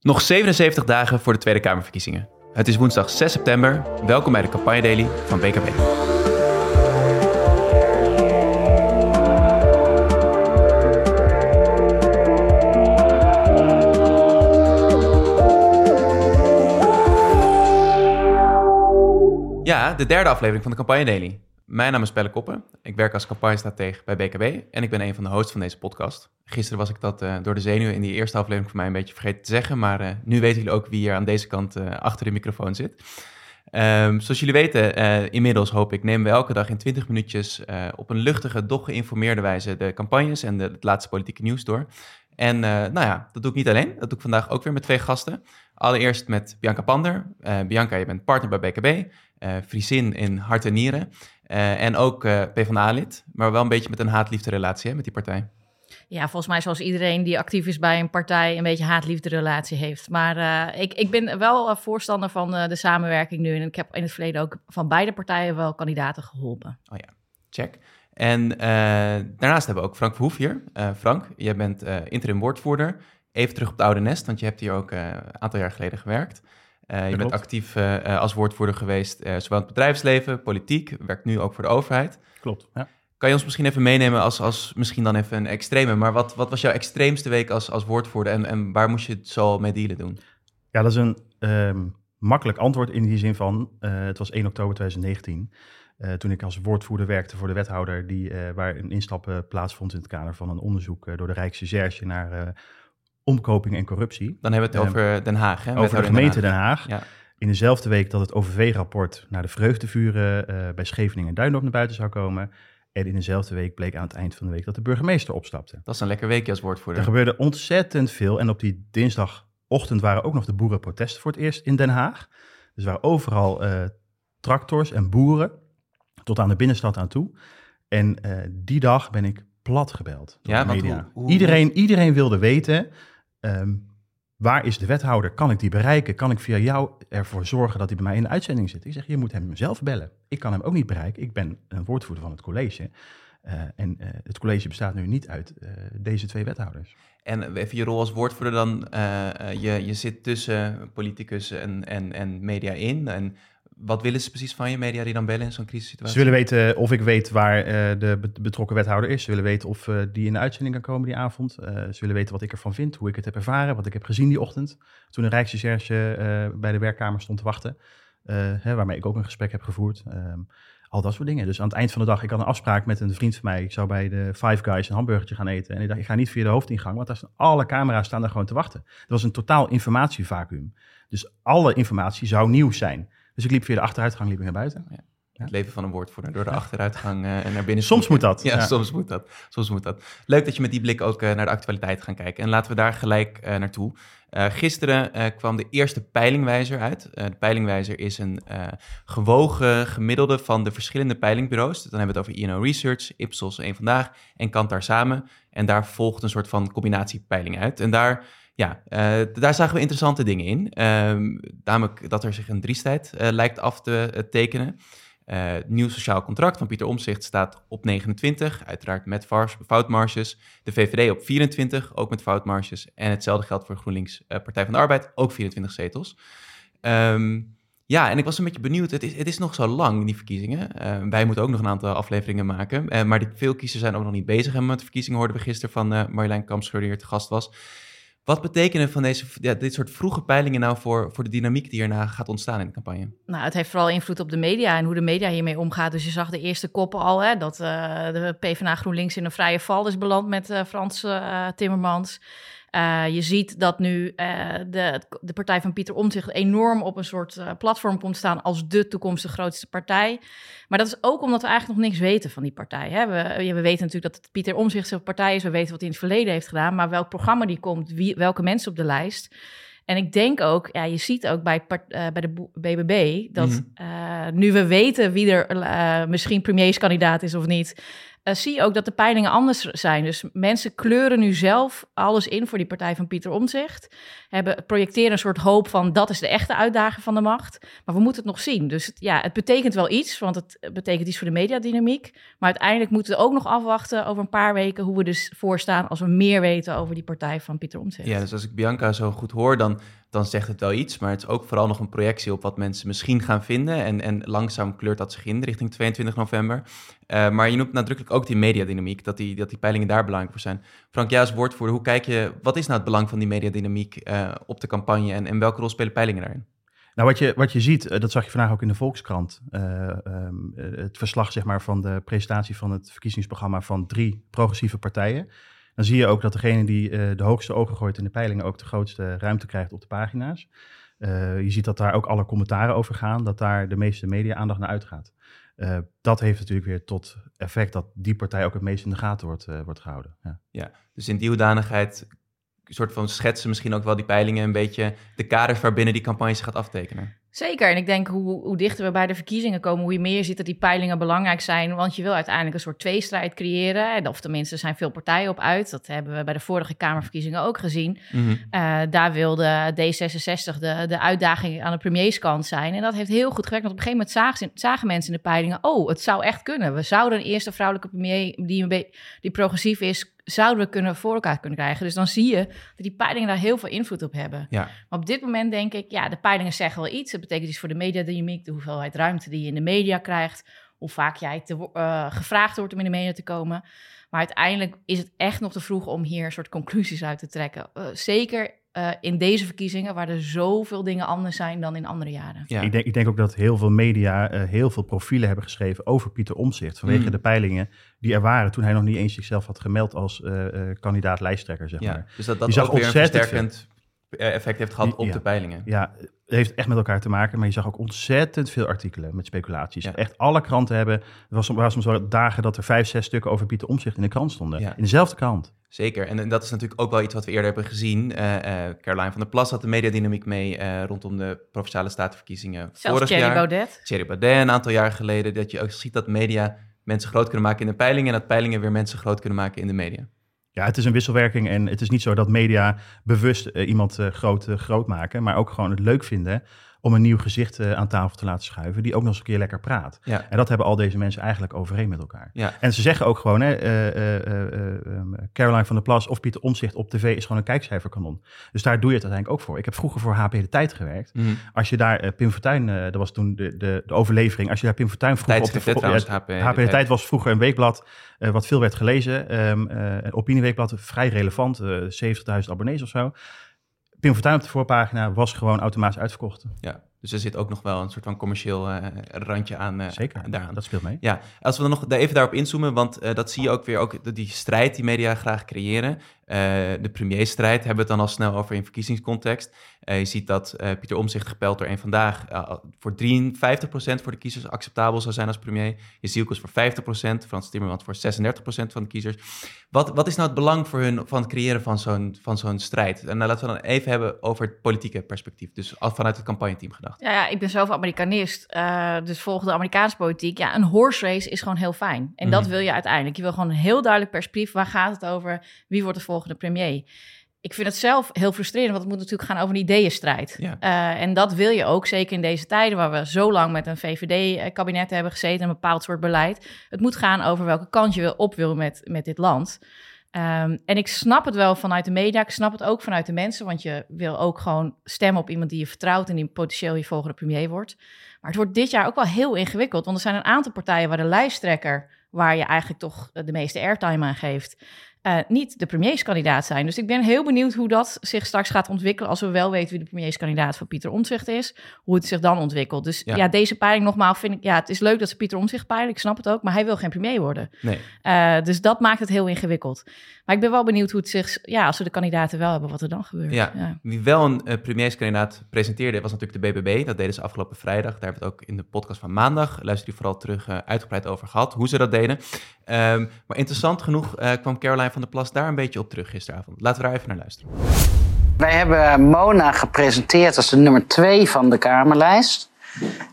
Nog 77 dagen voor de Tweede Kamerverkiezingen. Het is woensdag 6 september. Welkom bij de Campagne Daily van BKB. Ja, de derde aflevering van de Campagne Daily. Mijn naam is Pelle Koppen. Ik werk als campagnestratege bij BKB en ik ben een van de hosts van deze podcast. Gisteren was ik dat uh, door de zenuwen in die eerste aflevering voor mij een beetje vergeten te zeggen, maar uh, nu weten jullie ook wie hier aan deze kant uh, achter de microfoon zit. Um, zoals jullie weten, inmiddels hoop ik, nemen we elke dag in 20 minuutjes op een luchtige, doch geïnformeerde wijze de campagnes en de, het laatste politieke nieuws door. En nou ja, dat doe ik niet alleen. Dat doe ik vandaag ook weer met twee gasten. Allereerst met Bianca Pander. Bianca, je bent partner bij BKB, Friesin in hart en nieren. Uh, en ook uh, PvdA-lid, maar wel een beetje met een haat-liefde relatie hè, met die partij. Ja, volgens mij zoals iedereen die actief is bij een partij een beetje haat-liefde relatie heeft. Maar uh, ik, ik ben wel voorstander van de samenwerking nu. En ik heb in het verleden ook van beide partijen wel kandidaten geholpen. Oh ja, check. En daarnaast hebben we ook Frank Verhoef hier. Frank, jij bent interim woordvoerder. Even terug op het oude nest, want je hebt hier ook een aantal jaar geleden gewerkt. Uh, je bent actief uh, als woordvoerder geweest, uh, zowel in het bedrijfsleven, politiek, werkt nu ook voor de overheid. Klopt, ja. Kan je ons misschien even meenemen als, als misschien dan even een extreme, maar wat, wat was jouw extreemste week als, als woordvoerder en, en waar moest je het zo mee dealen doen? Ja, dat is een um, makkelijk antwoord in die zin van, het was 1 oktober 2019, toen ik als woordvoerder werkte voor de wethouder, die, waar een instap plaatsvond in het kader van een onderzoek door de Rijksrecherche naar omkoping en corruptie. Dan hebben we het over Den Haag. Hè? Over de gemeente Den Haag. Ja. In dezelfde week dat het OVV-rapport naar de vreugdevuren bij Scheveningen en Duindorp naar buiten zou komen. En in dezelfde week bleek aan het eind van de week dat de burgemeester opstapte. Dat is een lekker weekje als woordvoerder. Er gebeurde ontzettend veel. En op die dinsdagochtend waren ook nog de boerenprotesten voor het eerst in Den Haag. Dus waren overal tractors en boeren tot aan de binnenstad aan toe. En uh, die dag ben ik plat gebeld door ja, de media. Hoe, hoe, iedereen, iedereen wilde weten Um, waar is de wethouder? Kan ik die bereiken? Kan ik via jou ervoor zorgen dat hij bij mij in de uitzending zit? Ik zeg, je moet hem zelf bellen. Ik kan hem ook niet bereiken. Ik ben een woordvoerder van het college. Uh, en uh, het college bestaat nu niet uit uh, deze twee wethouders. En even je rol als woordvoerder dan, je, je zit tussen politicus en, en, en media in. En wat willen ze precies van je, media die dan bellen in zo'n crisissituatie? Ze willen weten of ik weet waar uh, de betrokken wethouder is. Ze willen weten of uh, die in de uitzending kan komen die avond. Uh, ze willen weten wat ik ervan vind, hoe ik het heb ervaren, wat ik heb gezien die ochtend. Toen de Rijksrecherche bij de werkkamer stond te wachten. Hè, waarmee ik ook een gesprek heb gevoerd. Um, al dat soort dingen. Dus aan het eind van de dag, ik had een afspraak met een vriend van mij. Ik zou bij de Five Guys een hamburgertje gaan eten. En ik dacht, ik ga niet via de hoofdingang, want daar staan alle camera's staan daar gewoon te wachten. Dat was een totaal informatievacuum. Dus alle informatie zou nieuw zijn. Dus ik liep via de achteruitgang liep ik naar buiten. Ja. Het leven van een woordvoerder door de achteruitgang uh, en naar binnen. Soms moet dat. Ja, soms moet dat. Soms moet dat. Leuk dat je met die blik ook uh, naar de actualiteit gaan kijken. En laten we daar gelijk uh, naartoe. gisteren kwam de eerste peilingwijzer uit. de peilingwijzer is een gewogen gemiddelde van de verschillende peilingbureaus. Dan hebben we het over INO Research, Ipsos, één Vandaag en Kantar samen. En daar volgt een soort van combinatiepeiling uit. En daar ja, uh, daar zagen we interessante dingen in. Um, namelijk dat er zich een driestijd uh, lijkt af te uh, tekenen. het nieuw sociaal contract van Pieter Omzicht staat op 29, uiteraard met foutmarges. De VVD op 24, ook met foutmarges. En hetzelfde geldt voor GroenLinks Partij van de Arbeid, ook 24 zetels. Um, ja, en ik was een beetje benieuwd. Het is, het is nog zo lang, die verkiezingen. wij moeten ook nog een aantal afleveringen maken. maar veel kiezers zijn ook nog niet bezig met de verkiezingen, hoorden we gisteren van Marjolein Kampscheur, die hier te gast was. Wat betekenen van deze, ja, dit soort vroege peilingen nou voor, voor de dynamiek die erna gaat ontstaan in de campagne? Nou, het heeft vooral invloed op de media en hoe de media hiermee omgaat. Dus je zag de eerste koppen al, hè, dat uh, de PvdA GroenLinks in een vrije val is beland met uh, Frans uh, Timmermans. Uh, je ziet dat nu uh, de, de partij van Pieter Omtzigt enorm op een soort uh, platform komt staan als de toekomstige grootste partij. Maar dat is ook omdat we eigenlijk nog niks weten van die partij. Hè? We, we weten natuurlijk dat het Pieter Omtzigt zijn partij is. We weten wat hij in het verleden heeft gedaan. Maar welk programma die komt, wie, welke mensen op de lijst. En ik denk ook, ja, je ziet ook bij, bij de BBB dat mm -hmm. nu we weten wie er misschien premierskandidaat is of niet, uh, zie je ook dat de peilingen anders zijn. Dus mensen kleuren nu zelf alles in voor die partij van Pieter Omtzigt. Hebben, projecteren een soort hoop van dat is de echte uitdaging van de macht. Maar we moeten het nog zien. Dus ja, het betekent wel iets, want het betekent iets voor de mediadynamiek. Maar uiteindelijk moeten we ook nog afwachten over een paar weken hoe we dus voorstaan als we meer weten over die partij van Pieter Omtzigt. Ja, dus als ik Bianca zo goed hoor, dan dan zegt het wel iets. Maar het is ook vooral nog een projectie op wat mensen misschien gaan vinden. En, en langzaam kleurt dat zich in richting 22 november. Uh, maar je noemt nadrukkelijk ook die mediadynamiek, dat die, dat die peilingen daar belangrijk voor zijn. Frank, jij als woordvoerder, hoe kijk je, wat is nou het belang van die mediadynamiek uh, op de campagne en, en welke rol spelen peilingen daarin? Nou, wat je, wat je ziet, uh, dat zag je vandaag ook in de Volkskrant. Um, het verslag zeg maar, van de presentatie van het verkiezingsprogramma van drie progressieve partijen dan zie je ook dat degene die uh, de hoogste ogen gooit in de peilingen ook de grootste ruimte krijgt op de pagina's. Uh, je ziet dat daar ook alle commentaren over gaan, dat daar de meeste media-aandacht naar uitgaat. Uh, dat heeft natuurlijk weer tot effect dat die partij ook het meest in de gaten wordt, wordt gehouden. Ja. ja, dus in die hoedanigheid soort van schetsen misschien ook wel die peilingen een beetje de kaders waarbinnen die campagne zich gaat aftekenen. Zeker. En ik denk hoe, hoe dichter we bij de verkiezingen komen, hoe je meer ziet dat die peilingen belangrijk zijn. Want je wil uiteindelijk een soort tweestrijd creëren. Of tenminste, er zijn veel partijen op uit. Dat hebben we bij de vorige Kamerverkiezingen ook gezien. Mm daar wilde D66 de, de uitdaging aan de premierskant zijn. En dat heeft heel goed gewerkt. Want op een gegeven moment zagen, zagen mensen in de peilingen: oh, het zou echt kunnen. We zouden een eerste vrouwelijke premier die, die progressief is zouden we kunnen voor elkaar kunnen krijgen. Dus dan zie je dat die peilingen daar heel veel invloed op hebben. Ja. Maar op dit moment denk ik, ja, de peilingen zeggen wel iets. Het betekent iets voor de mediadynamiek, de hoeveelheid ruimte die je in de media krijgt, hoe vaak jij te, uh, gevraagd wordt om in de media te komen. Maar uiteindelijk is het echt nog te vroeg om hier een soort conclusies uit te trekken. Uh, zeker uh, in deze verkiezingen, waar er zoveel dingen anders zijn dan in andere jaren. Ja. Ik, denk, ik denk ook dat heel veel media uh, heel veel profielen hebben geschreven over Pieter Omzicht. Vanwege mm. de peilingen die er waren toen hij nog niet eens zichzelf had gemeld als uh, kandidaat lijsttrekker. Zeg ja, maar. Dus dat dat ook weer een versterkend effect heeft gehad op de peilingen. Ja, het heeft echt met elkaar te maken. Maar je zag ook ontzettend veel artikelen met speculaties. Echt alle kranten hebben... Er was, was soms wel dagen dat er vijf, zes stukken over Pieter Omzicht in de krant stonden. In dezelfde krant. Zeker, en, dat is natuurlijk ook wel iets wat we eerder hebben gezien. Uh, Caroline van der Plas had de mediadynamiek mee uh, rondom de Provinciale Statenverkiezingen Zelfs vorig Thierry jaar. Baudet. Thierry Baudet een aantal jaar geleden. Dat je ook ziet dat media mensen groot kunnen maken in de peilingen... en dat peilingen weer mensen groot kunnen maken in de media. Ja, het is een wisselwerking en het is niet zo dat media bewust uh, iemand groot, groot maken... maar ook gewoon het leuk vinden om een nieuw gezicht uh, aan tafel te laten schuiven, die ook nog eens een keer lekker praat. Ja. En dat hebben al deze mensen eigenlijk overeen met elkaar. Ja. En ze zeggen ook gewoon, hè, uh, uh, Caroline van der Plas of Pieter Omzicht op tv is gewoon een kijkcijferkanon. Dus daar doe je het uiteindelijk ook voor. Ik heb vroeger voor HP De Tijd gewerkt. Mm. Als je daar Pim Fortuyn, dat was toen de, de, de, overlevering, als je daar Pim Fortuyn vroeger op de, trouwens, HP, HP De Tijd was vroeger een weekblad wat veel werd gelezen. Um, een opinieweekblad, vrij relevant, 70.000 abonnees of zo. Pim Fortuyn op de voorpagina was gewoon automatisch uitverkocht. Ja, dus er zit ook nog wel een soort van commercieel uh, randje aan. Uh, Zeker, daaraan. dat speelt mee. Ja, als we dan nog even daarop inzoomen, want uh, dat zie je ook weer, ook die strijd die media graag creëren. De premierstrijd hebben we het dan al snel over in verkiezingscontext. je ziet dat Pieter Omzicht gepeld door een vandaag voor 53% voor de kiezers acceptabel zou zijn als premier. Jezielkes voor 50%, Frans Timmermans voor 36% van de kiezers. Wat, wat is nou het belang voor hun van het creëren van zo'n, van zo'n strijd? En nou, laten we dan even hebben over het politieke perspectief, dus vanuit het campagneteam gedaan. Ja, ja, ik ben zelf Amerikanist, uh, dus volg de Amerikaanse politiek. Ja, een horse race is gewoon heel fijn. En dat mhm. wil je uiteindelijk. Je wil gewoon een heel duidelijk perspectief. Waar gaat het over? Wie wordt de volgende premier? Ik vind het zelf heel frustrerend, want het moet natuurlijk gaan over een ideeënstrijd. Ja. Uh, en dat wil je ook, zeker in deze tijden waar we zo lang met een VVD-kabinet hebben gezeten, een bepaald soort beleid. Het moet gaan over welke kant je op wil met, met dit land. Um, en ik snap het wel vanuit de media, ik snap het ook vanuit de mensen, want je wil ook gewoon stemmen op iemand die je vertrouwt en die potentieel je volgende premier wordt. Maar het wordt dit jaar ook wel heel ingewikkeld, want er zijn een aantal partijen waar de lijsttrekker, waar je eigenlijk toch de meeste airtime aan geeft, uh, niet de premierskandidaat zijn. Dus ik ben heel benieuwd hoe dat zich straks gaat ontwikkelen. Als we wel weten wie de premierskandidaat van Pieter Omtzigt is, hoe het zich dan ontwikkelt. Dus ja, deze peiling nogmaals vind ik, ja, het is leuk dat ze Pieter Omtzigt peilen. Ik snap het ook, maar hij wil geen premier worden. Nee. Uh, dus dat maakt het heel ingewikkeld. Maar ik ben wel benieuwd hoe het zich, ja, als we de kandidaten wel hebben, wat er dan gebeurt. Ja, wie wel een uh, premierskandidaat presenteerde, was natuurlijk de BBB. Dat deden ze afgelopen vrijdag. Daar hebben we het ook in de podcast van maandag, luister je vooral terug, uitgebreid over gehad, hoe ze dat deden. Um, maar interessant genoeg kwam Caroline van der Plas daar een beetje op terug gisteravond. Laten we daar even naar luisteren. Wij hebben Mona gepresenteerd als de nummer twee van de Kamerlijst.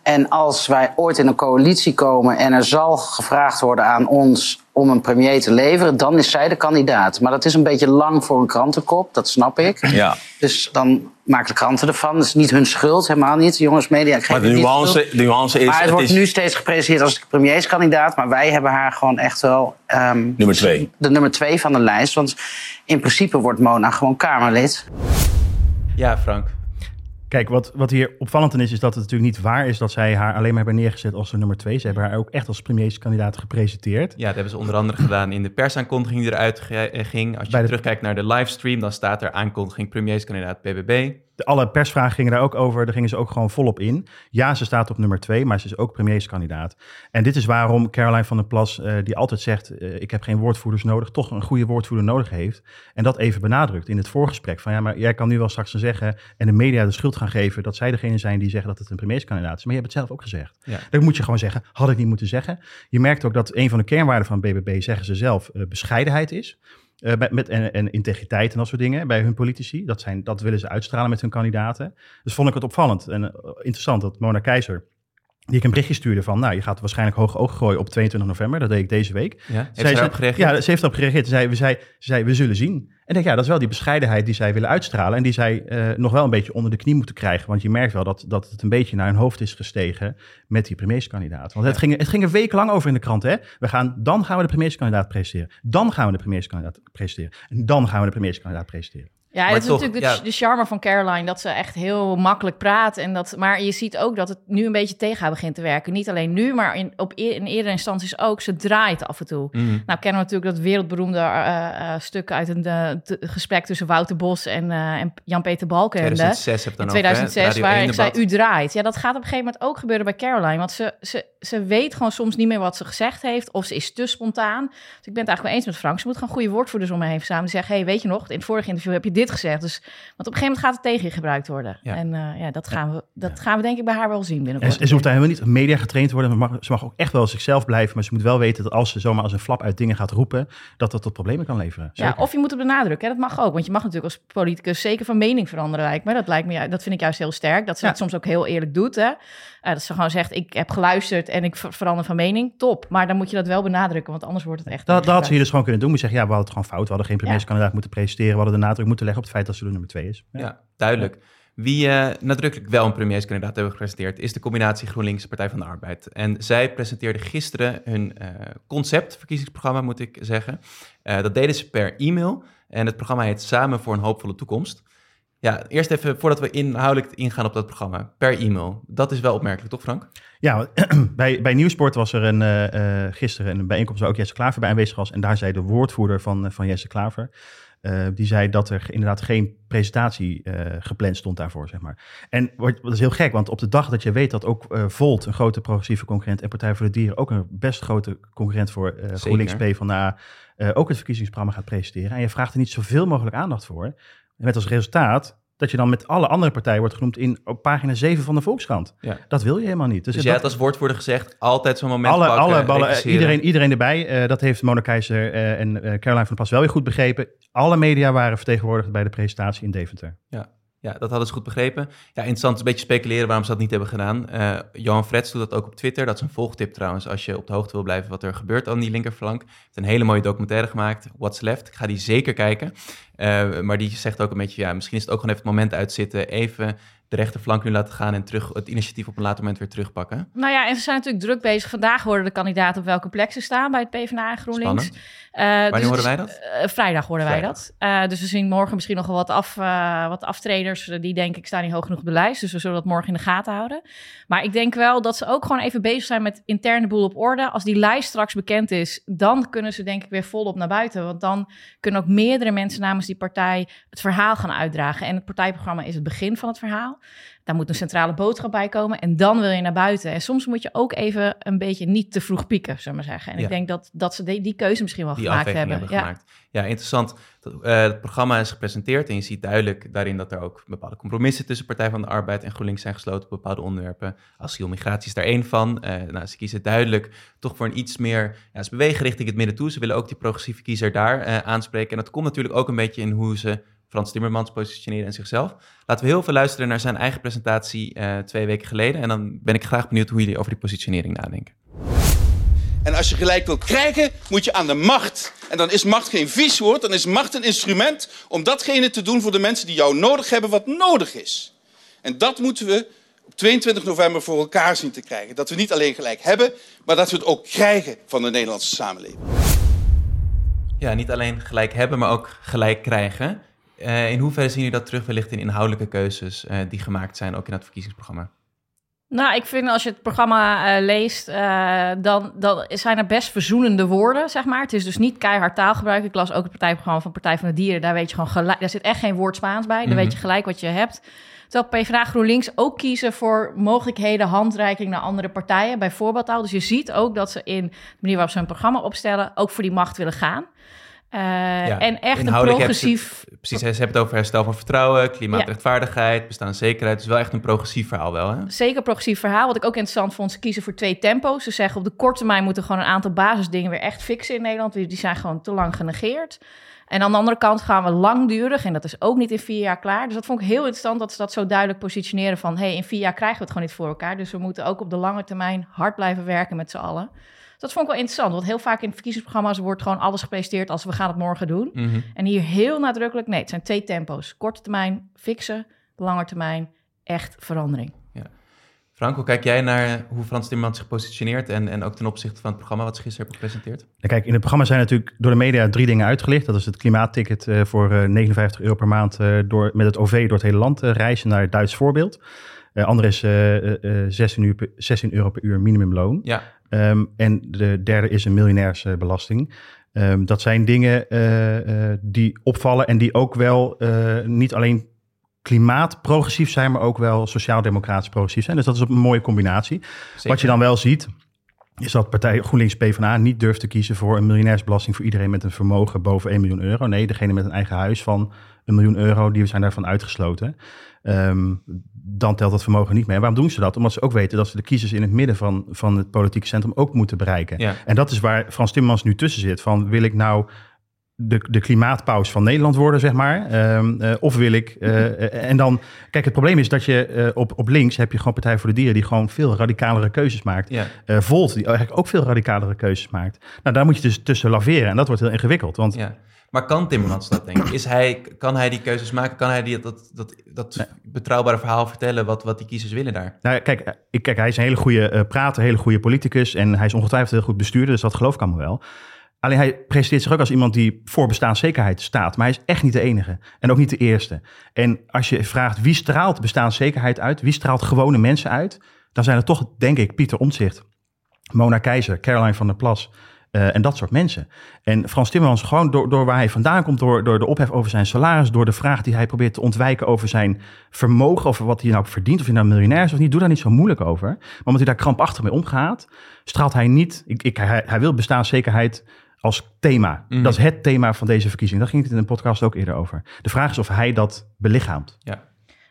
En als wij ooit in een coalitie komen en er zal gevraagd worden aan ons om een premier te leveren, dan is zij de kandidaat. Maar dat is een beetje lang voor een krantenkop, dat snap ik. Ja. Dus dan maken de kranten ervan. Dat is niet hun schuld, helemaal niet. Jongens, media. Maar de nuance, de nuance is. Maar het, het wordt is nu steeds gepresenteerd als de premierskandidaat. Maar wij hebben haar gewoon echt wel. ehm, nummer twee. de nummer twee van de lijst. Want in principe wordt Mona gewoon Kamerlid. Ja, Frank. Kijk, wat, wat hier opvallend aan is, is dat het natuurlijk niet waar is dat zij haar alleen maar hebben neergezet als de nummer twee. Ze hebben haar ook echt als premierskandidaat gepresenteerd. Ja, dat hebben ze onder andere gedaan in de persaankondiging die eruit eh, ging. Als je de- terugkijkt naar de livestream, dan staat er aankondiging premierskandidaat BBB. De, alle persvragen gingen daar ook over. Daar gingen ze ook gewoon volop in. Ja, ze staat op nummer twee, maar ze is ook premierskandidaat. En dit is waarom Caroline van der Plas, eh, die altijd zegt... eh, ik heb geen woordvoerders nodig, toch een goede woordvoerder nodig heeft. En dat even benadrukt in het voorgesprek. Van ja, maar jij kan nu wel straks zeggen... en de media de schuld gaan geven dat zij degene zijn die zeggen dat het een premierskandidaat is. Maar je hebt het zelf ook gezegd. Ja. Dan moet je gewoon zeggen, had ik niet moeten zeggen. Je merkt ook dat een van de kernwaarden van BBB, zeggen ze zelf, eh, bescheidenheid is. Eh, met, en, en integriteit en dat soort dingen bij hun politici. Dat, zijn, dat willen ze uitstralen met hun kandidaten. Dus vond ik het opvallend en eh, interessant dat Mona Keizer, die ik een berichtje stuurde van, nou, je gaat waarschijnlijk hoog oog gooien op 22 november. Dat deed ik deze week. Ja, heeft Zij ze gereageerd? Ja, ze heeft erop gereageerd. Ze zei, we, zei, ze zei, we zullen zien. En ik denk, ja, dat is wel die bescheidenheid die zij willen uitstralen. En die zij eh, nog wel een beetje onder de knie moeten krijgen. Want je merkt wel dat, dat het een beetje naar hun hoofd is gestegen met die premierskandidaat. Want het, ging, het ging er wekenlang over in de krant. Hè? We gaan, dan gaan we de premierskandidaat presenteren. Dan gaan we de premierskandidaat presenteren. En dan gaan we de premierskandidaat presenteren. Ja, Maar dat is natuurlijk de, ja. de charme van Caroline, dat ze echt heel makkelijk praat. En dat, maar je ziet ook dat het nu een beetje tegen haar begint te werken. Niet alleen nu, maar in, op, e- in eerdere instanties ook. Ze draait af en toe. Mhm. Nou kennen we natuurlijk dat wereldberoemde eh, eh, stuk uit een eh, gesprek tussen Wouter Bos en, en Jan-Peter Balkenende. 2006 heb dan In ook, hè, 2006, Radio waar 1 ik zei, u draait. Ja, dat gaat op een gegeven moment ook gebeuren bij Caroline. Want ze, ze, ze weet gewoon soms niet meer wat ze gezegd heeft. Of ze is te spontaan. Dus ik ben het eigenlijk wel eens met Frank. Ze moet gewoon goede woordvoerders om me heen verzamelen. Die zeggen, hey, weet je nog, in het vorige interview heb je dit gezegd. Dus, want op een gegeven moment gaat het tegen je gebruikt worden. Ja. En eh, ja, dat, gaan we, dat gaan we denk ik bij haar wel zien En binnenkort. ze, ze hoeft daar helemaal niet media getraind te worden. Maar mag, ze mag ook echt wel zichzelf blijven. Maar ze moet wel weten dat als ze zomaar als een flap uit dingen gaat roepen... dat dat tot problemen kan leveren. Ja, of je moet het benadrukken. Hè? Dat mag ook. Want je mag natuurlijk als politicus zeker van mening veranderen, lijkt me. Dat, lijkt me, dat vind ik juist heel sterk. Dat ze Ja. het soms ook heel eerlijk doet. Hè? Eh, dat ze gewoon zegt, ik heb geluisterd en ik ver- verander van mening. Top. Maar dan moet je dat wel benadrukken, want anders wordt het echt... Dat, dat had ze hier dus gewoon kunnen doen. Moet zeggen, ja, we hadden het gewoon fout. We hadden geen premierskandidaat moeten presenteren. We hadden de nadruk moeten leggen op het feit dat ze de nummer twee is. Ja, duidelijk. Wie eh, nadrukkelijk wel een premierskandidaat hebben gepresenteerd, is de combinatie GroenLinks Partij van de Arbeid. En zij presenteerden gisteren hun eh, concept, verkiezingsprogramma moet ik zeggen. Eh, dat deden ze per e-mail. En het programma heet Samen voor een hoopvolle toekomst. Ja, eerst even voordat we inhoudelijk ingaan op dat programma, per e-mail. Dat is wel opmerkelijk, toch Frank? Ja, bij, bij Nieuwsport was er een, gisteren een bijeenkomst waar ook Jesse Klaver bij aanwezig was. En daar zei de woordvoerder van, van Jesse Klaver, eh, die zei dat er inderdaad geen presentatie eh, gepland stond daarvoor, zeg maar. En wat, wat is heel gek, want op de dag dat je weet dat ook eh, Volt, een grote progressieve concurrent, en Partij voor de Dieren, ook een best grote concurrent voor eh GroenLinks PvdA, ook het verkiezingsprogramma gaat presenteren. En je vraagt er niet zoveel mogelijk aandacht voor. Met als resultaat dat je dan met alle andere partijen wordt genoemd in op pagina 7 van de Volkskrant. Ja. Dat wil je helemaal niet. Dus, dat- jij had als woordvoerder gezegd, altijd zo'n moment alle, pakken, alle ballen, eh, iedereen, iedereen erbij. Eh, dat heeft Mona Keizer eh, en Caroline van der Plas wel weer goed begrepen. Alle media waren vertegenwoordigd bij de presentatie in Deventer. Ja, dat hadden ze goed begrepen. Ja, interessant, een beetje speculeren waarom ze dat niet hebben gedaan. Johan Frets doet dat ook op Twitter. Dat is een volgtip trouwens, als je op de hoogte wil blijven wat er gebeurt aan die linkerflank. Hij heeft een hele mooie documentaire gemaakt, What's Left. Ik ga die zeker kijken. Eh, maar die zegt ook een beetje, ja, misschien is het ook gewoon even het moment uitzitten. Even de rechterflank nu laten gaan en terug, het initiatief op een later moment weer terugpakken. Nou ja, en ze zijn natuurlijk druk bezig. Vandaag worden de kandidaten op welke plek ze staan bij het PvdA en GroenLinks. Eh, Wanneer dus horen wij dat? eh, vrijdag horen wij Vrijdag. dat. Dus we zien morgen misschien nog wel wat, af, wat aftreders. Die denk ik staan niet hoog genoeg op de lijst. Dus we zullen dat morgen in de gaten houden. Maar ik denk wel dat ze ook gewoon even bezig zijn met interne boel op orde. Als die lijst straks bekend is, dan kunnen ze denk ik weer volop naar buiten. Want dan kunnen ook meerdere mensen namens die partij het verhaal gaan uitdragen. En het partijprogramma is het begin van het verhaal. Daar moet een centrale boodschap bij komen. En dan wil je naar buiten. En soms moet je ook even een beetje niet te vroeg pieken, zullen we maar zeggen. En Ja. ik denk dat, dat ze die, die keuze misschien wel die gemaakt hebben. hebben, ja. gemaakt. Ja, interessant. Eh, het programma is gepresenteerd en je ziet duidelijk daarin dat er ook bepaalde compromissen tussen Partij van de Arbeid en GroenLinks zijn gesloten op bepaalde onderwerpen. Asiel, migratie is daar één van. Eh, nou, ze kiezen duidelijk toch voor een iets meer, ja, ze bewegen richting het midden toe. Ze willen ook die progressieve kiezer daar eh, aanspreken. En dat komt natuurlijk ook een beetje in hoe ze Frans Timmermans positioneren en zichzelf. Laten we heel veel luisteren naar zijn eigen presentatie uh, twee weken geleden. En dan ben ik graag benieuwd hoe jullie over die positionering nadenken. En als je gelijk wilt krijgen, moet je aan de macht. En dan is macht geen vies woord, dan is macht een instrument om datgene te doen voor de mensen die jou nodig hebben wat nodig is. En dat moeten we op 22 november voor elkaar zien te krijgen. Dat we niet alleen gelijk hebben, maar dat we het ook krijgen van de Nederlandse samenleving. Ja, niet alleen gelijk hebben, maar ook gelijk krijgen. Uh, in hoeverre zien jullie dat terug wellicht in inhoudelijke keuzes uh, die gemaakt zijn, ook in het verkiezingsprogramma? Nou, ik vind als je het programma uh, leest, dan, dan zijn er best verzoenende woorden, zeg maar. Het is dus niet keihard taalgebruik. Ik las ook het partijprogramma van Partij van de Dieren. Daar weet je gewoon gelijk, daar zit echt geen woord Spaans bij. Daar mm -hmm. weet je gelijk wat je hebt. Terwijl PvdA GroenLinks ook kiezen voor mogelijkheden handreiking naar andere partijen, bijvoorbeeld al. Dus je ziet ook dat ze in de manier waarop ze hun programma opstellen, ook voor die macht willen gaan. Uh, ja, en echt een progressief... Het, precies, ze hebben het over herstel van vertrouwen, klimaatrechtvaardigheid, ja. bestaanszekerheid. Dus wel echt een progressief verhaal wel, hè? Zeker progressief verhaal. Wat ik ook interessant vond, ze kiezen voor twee tempo's. Ze zeggen op de korte termijn moeten gewoon een aantal basisdingen weer echt fixen in Nederland. Die zijn gewoon te lang genegeerd. En aan de andere kant gaan we langdurig, en dat is ook niet in vier jaar klaar. Dus dat vond ik heel interessant dat ze dat zo duidelijk positioneren van... hé, hey, in vier jaar krijgen we het gewoon niet voor elkaar. Dus we moeten ook op de lange termijn hard blijven werken met z'n allen. Dat vond ik wel interessant, want heel vaak in verkiezingsprogramma's wordt gewoon alles gepresenteerd als we gaan het morgen doen. Mm -hmm. En hier heel nadrukkelijk, nee, het zijn twee tempo's. Korte termijn fixen, lange termijn echt verandering. Ja. Frank, hoe kijk jij naar hoe Frans Timmermans zich positioneert en, en ook ten opzichte van het programma wat ze gisteren hebben gepresenteerd? Ja, kijk, in het programma zijn natuurlijk door de media drie dingen uitgelicht. Dat is het klimaatticket uh, voor uh, 59 euro per maand uh, door, met het OV door het hele land reizen naar het Duits voorbeeld. Andere is 16, uur, 16 euro per uur minimumloon. Ja. Um, en de derde is een miljonairsbelasting. Um, dat zijn dingen die opvallen en die ook wel niet alleen klimaatprogressief zijn, maar ook wel sociaal-democratisch progressief zijn. Dus dat is een mooie combinatie. Zeker. Wat je dan wel ziet, is dat partij GroenLinks PvdA niet durft te kiezen voor een miljonairsbelasting voor iedereen met een vermogen boven 1 miljoen euro. Nee, degene met een eigen huis van een miljoen euro, die zijn daarvan uitgesloten. Um, dan telt dat vermogen niet mee. En waarom doen ze dat? Omdat ze ook weten dat ze de kiezers in het midden van, van het politieke centrum ook moeten bereiken. Ja. En dat is waar Frans Timmermans nu tussen zit. Van wil ik nou de, de klimaatpaus van Nederland worden, zeg maar. Um, uh, of wil ik... Uh, en dan... Kijk, het probleem is dat je uh, op, op links heb je gewoon Partij voor de Dieren... die gewoon veel radicalere keuzes maakt. Ja. Volt, die eigenlijk ook veel radicalere keuzes maakt. Nou, daar moet je dus tussen laveren. En dat wordt heel ingewikkeld. Want ja. Maar kan Timmermans dat, denk ik? Is hij, kan hij die keuzes maken? Kan hij die, dat, dat, dat nee. betrouwbare verhaal vertellen wat, wat die kiezers willen daar? Nou, kijk, ik, kijk, hij is een hele goede prater, hele goede politicus... en hij is ongetwijfeld heel goed bestuurder, dus dat geloof ik allemaal wel... Alleen hij presenteert zich ook als iemand die voor bestaanszekerheid staat. Maar hij is echt niet de enige. En ook niet de eerste. En als je vraagt wie straalt bestaanszekerheid uit, wie straalt gewone mensen uit, dan zijn het toch, denk ik, Pieter Omtzigt, Mona Keizer, Caroline van der Plas. Uh, en dat soort mensen. En Frans Timmermans, gewoon door, door waar hij vandaan komt, door, door de ophef over zijn salaris, door de vraag die hij probeert te ontwijken over zijn vermogen, over wat hij nou verdient, of hij nou miljonair is of niet, doe daar niet zo moeilijk over. Maar omdat hij daar krampachtig mee omgaat, straalt hij niet, ik, ik, hij, hij wil bestaanszekerheid als thema. Mhm. Dat is het thema van deze verkiezing. Daar ging het in een podcast ook eerder over. De vraag is of hij dat belichaamt. Ja.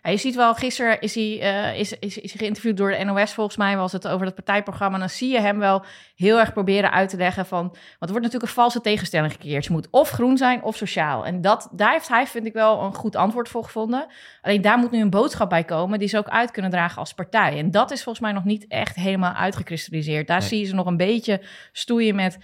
Ja, je ziet wel, gisteren is hij, uh, is, is, is hij geïnterviewd door de NOS, volgens mij was het over het partijprogramma. En dan zie je hem wel heel erg proberen uit te leggen van... Want er wordt natuurlijk een valse tegenstelling gecreëerd. Je moet of groen zijn of sociaal. En dat, daar heeft hij, vind ik wel, een goed antwoord voor gevonden. Alleen daar moet nu een boodschap bij komen die ze ook uit kunnen dragen als partij. En dat is volgens mij nog niet echt helemaal uitgekristalliseerd. Daar Nee. zie je ze nog een beetje stoeien met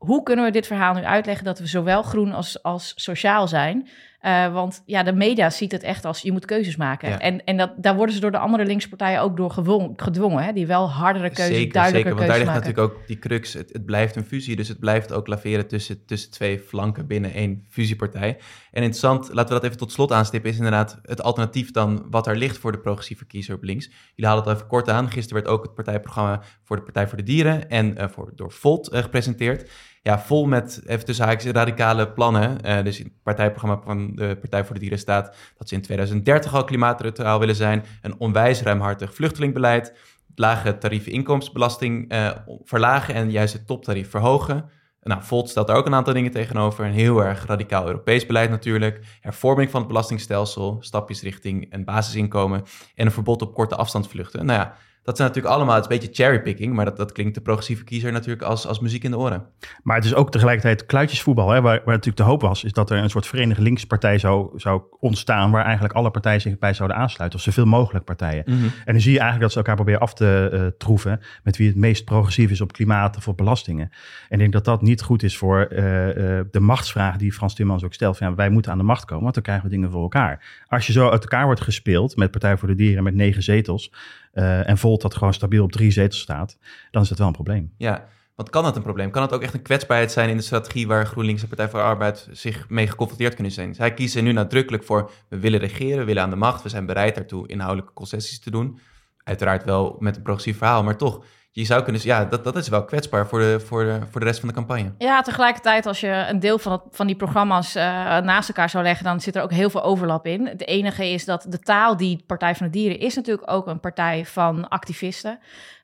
hoe kunnen we dit verhaal nu uitleggen dat we zowel groen als, als sociaal zijn? Uh, want ja, de media ziet het echt als je moet keuzes maken. Ja. En, en dat, daar worden ze door de andere linkse partijen ook door gewon- gedwongen. Hè? Die wel hardere keuzes, Zeker, duidelijker zeker. Want daar ligt natuurlijk ook die crux. Het, het blijft een fusie, dus het blijft ook laveren tussen, tussen twee flanken binnen één fusiepartij. En interessant, laten we dat even tot slot aanstippen, is inderdaad het alternatief dan wat er ligt voor de progressieve kiezer op links. Jullie haalden het even kort aan. Gisteren werd ook het partijprogramma voor de Partij voor de Dieren en eh, voor, door Volt eh, gepresenteerd. Ja, vol met, even tussen haakjes, radicale plannen. Eh, dus in het partijprogramma van de Partij voor de Dieren staat dat ze in 2030 al klimaatneutraal willen zijn. Een onwijs ruimhartig vluchtelingbeleid. Lage tarieven inkomensbelasting eh, verlagen en juist het toptarief verhogen. Nou, Volt stelt daar ook een aantal dingen tegenover. Een heel erg radicaal Europees beleid natuurlijk. Hervorming van het belastingstelsel, stapjes richting een basisinkomen en een verbod op korte afstandsvluchten. Nou ja, dat zijn natuurlijk allemaal, het is een beetje cherrypicking, maar dat, dat klinkt de progressieve kiezer natuurlijk als, als muziek in de oren. Maar het is ook tegelijkertijd kluitjesvoetbal, hè, waar, waar natuurlijk de hoop was, is dat er een soort verenigde linkspartij zou, zou ontstaan, waar eigenlijk alle partijen zich bij zouden aansluiten, of zoveel mogelijk partijen. Mhm. En dan zie je eigenlijk dat ze elkaar proberen af te eh, troeven met wie het meest progressief is op klimaat of op belastingen. En ik denk dat dat niet goed is voor eh, eh, de machtsvraag die Frans Timmermans ook stelt. Van, ja, wij moeten aan de macht komen, want dan krijgen we dingen voor elkaar. Als je zo uit elkaar wordt gespeeld met Partij voor de Dieren met negen zetels eh, en Volt dat gewoon stabiel op drie zetels staat, dan is dat wel een probleem. Ja, want kan dat een probleem? Kan het ook echt een kwetsbaarheid zijn in de strategie waar GroenLinks en Partij voor Arbeid zich mee geconfronteerd kunnen zijn? Zij kiezen nu nadrukkelijk voor, we willen regeren, we willen aan de macht, we zijn bereid daartoe inhoudelijke concessies te doen. Uiteraard wel met een progressief verhaal, maar toch, je zou kunnen ja, dat, dat is wel kwetsbaar voor de, voor, de, voor de rest van de campagne. Ja, tegelijkertijd als je een deel van, van die programma's uh, naast elkaar zou leggen, dan zit er ook heel veel overlap in. Het enige is dat de taal die Partij van de Dieren is natuurlijk ook een partij van activisten.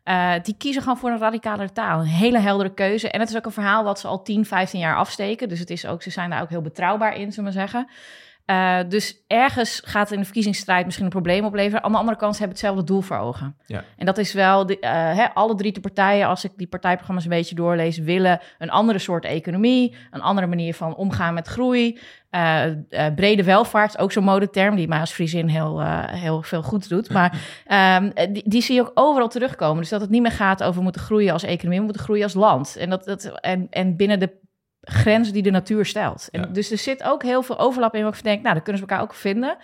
Uh, die kiezen gewoon voor een radicalere taal. Een hele heldere keuze. En het is ook een verhaal wat ze al 10, 15 jaar afsteken. Dus het is ook, ze zijn daar ook heel betrouwbaar in, zullen we zeggen. Uh, dus ergens gaat in de verkiezingsstrijd misschien een probleem opleveren. Aan de andere kant ze hebben hetzelfde doel voor ogen. Ja. En dat is wel, de, uh, hè, alle drie de partijen, als ik die partijprogramma's een beetje doorlees, willen een andere soort economie, een andere manier van omgaan met groei. Uh, brede welvaart, ook zo'n modeterm, die mij als Friesin heel, heel veel goed doet. Maar um, die, die, zie je ook overal terugkomen. Dus dat het niet meer gaat over moeten groeien als economie, we moeten groeien als land. En, dat, dat, en, en binnen de grenzen die de natuur stelt. En Ja. Dus er zit ook heel veel overlap in waar ik denk, nou, dan kunnen ze elkaar ook vinden.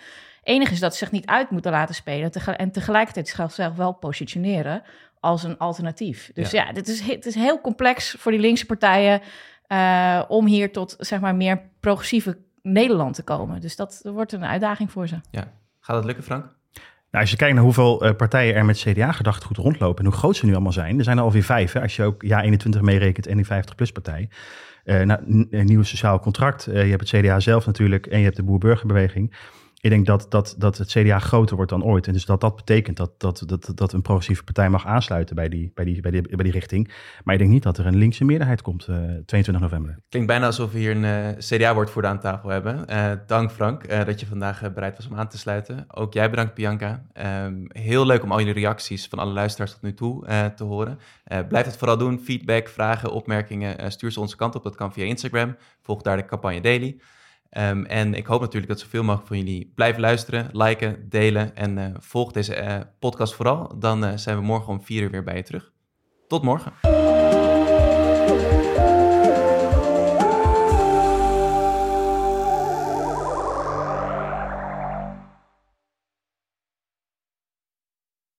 Enig is dat ze zich niet uit moeten laten spelen en tegelijkertijd zichzelf wel positioneren als een alternatief. Dus ja, dit is, het is heel complex voor die linkse partijen eh, om hier tot zeg maar meer progressieve Nederland te komen. Dus dat wordt een uitdaging voor ze. Ja. Gaat het lukken, Frank? Nou, als je kijkt naar hoeveel eh, partijen er met CDA-gedachtegoed rondlopen en hoe groot ze nu allemaal zijn, er zijn er alweer vijf, hè, als je ook Ja 21 meerekent en die 50-plus-partij. Eh nou, nieuw sociaal contract, eh, je hebt het CDA zelf natuurlijk en je hebt de Boer-Burgerbeweging. Ik denk dat, dat, dat het CDA groter wordt dan ooit. En dus dat dat betekent dat, dat, dat, dat een progressieve partij mag aansluiten bij die, bij, die, bij, die, bij die richting. Maar ik denk niet dat er een linkse meerderheid komt eh 22 november. Klinkt bijna alsof we hier een eh, CDA-woordvoerder aan tafel hebben. Eh, dank Frank dat je vandaag bereid was om aan te sluiten. Ook jij bedankt Bianca. Ehm, heel leuk om al jullie reacties van alle luisteraars tot nu toe te horen. Blijf het vooral doen. Feedback, vragen, opmerkingen, stuur ze onze kant op. Dat kan via Instagram. Volg daar de campagne Daily. Ehm, en ik hoop natuurlijk dat zoveel mogelijk van jullie blijven luisteren, liken, delen en eh, volg deze eh, podcast vooral. Dan eh, zijn we morgen om vier uur weer bij je terug. Tot morgen.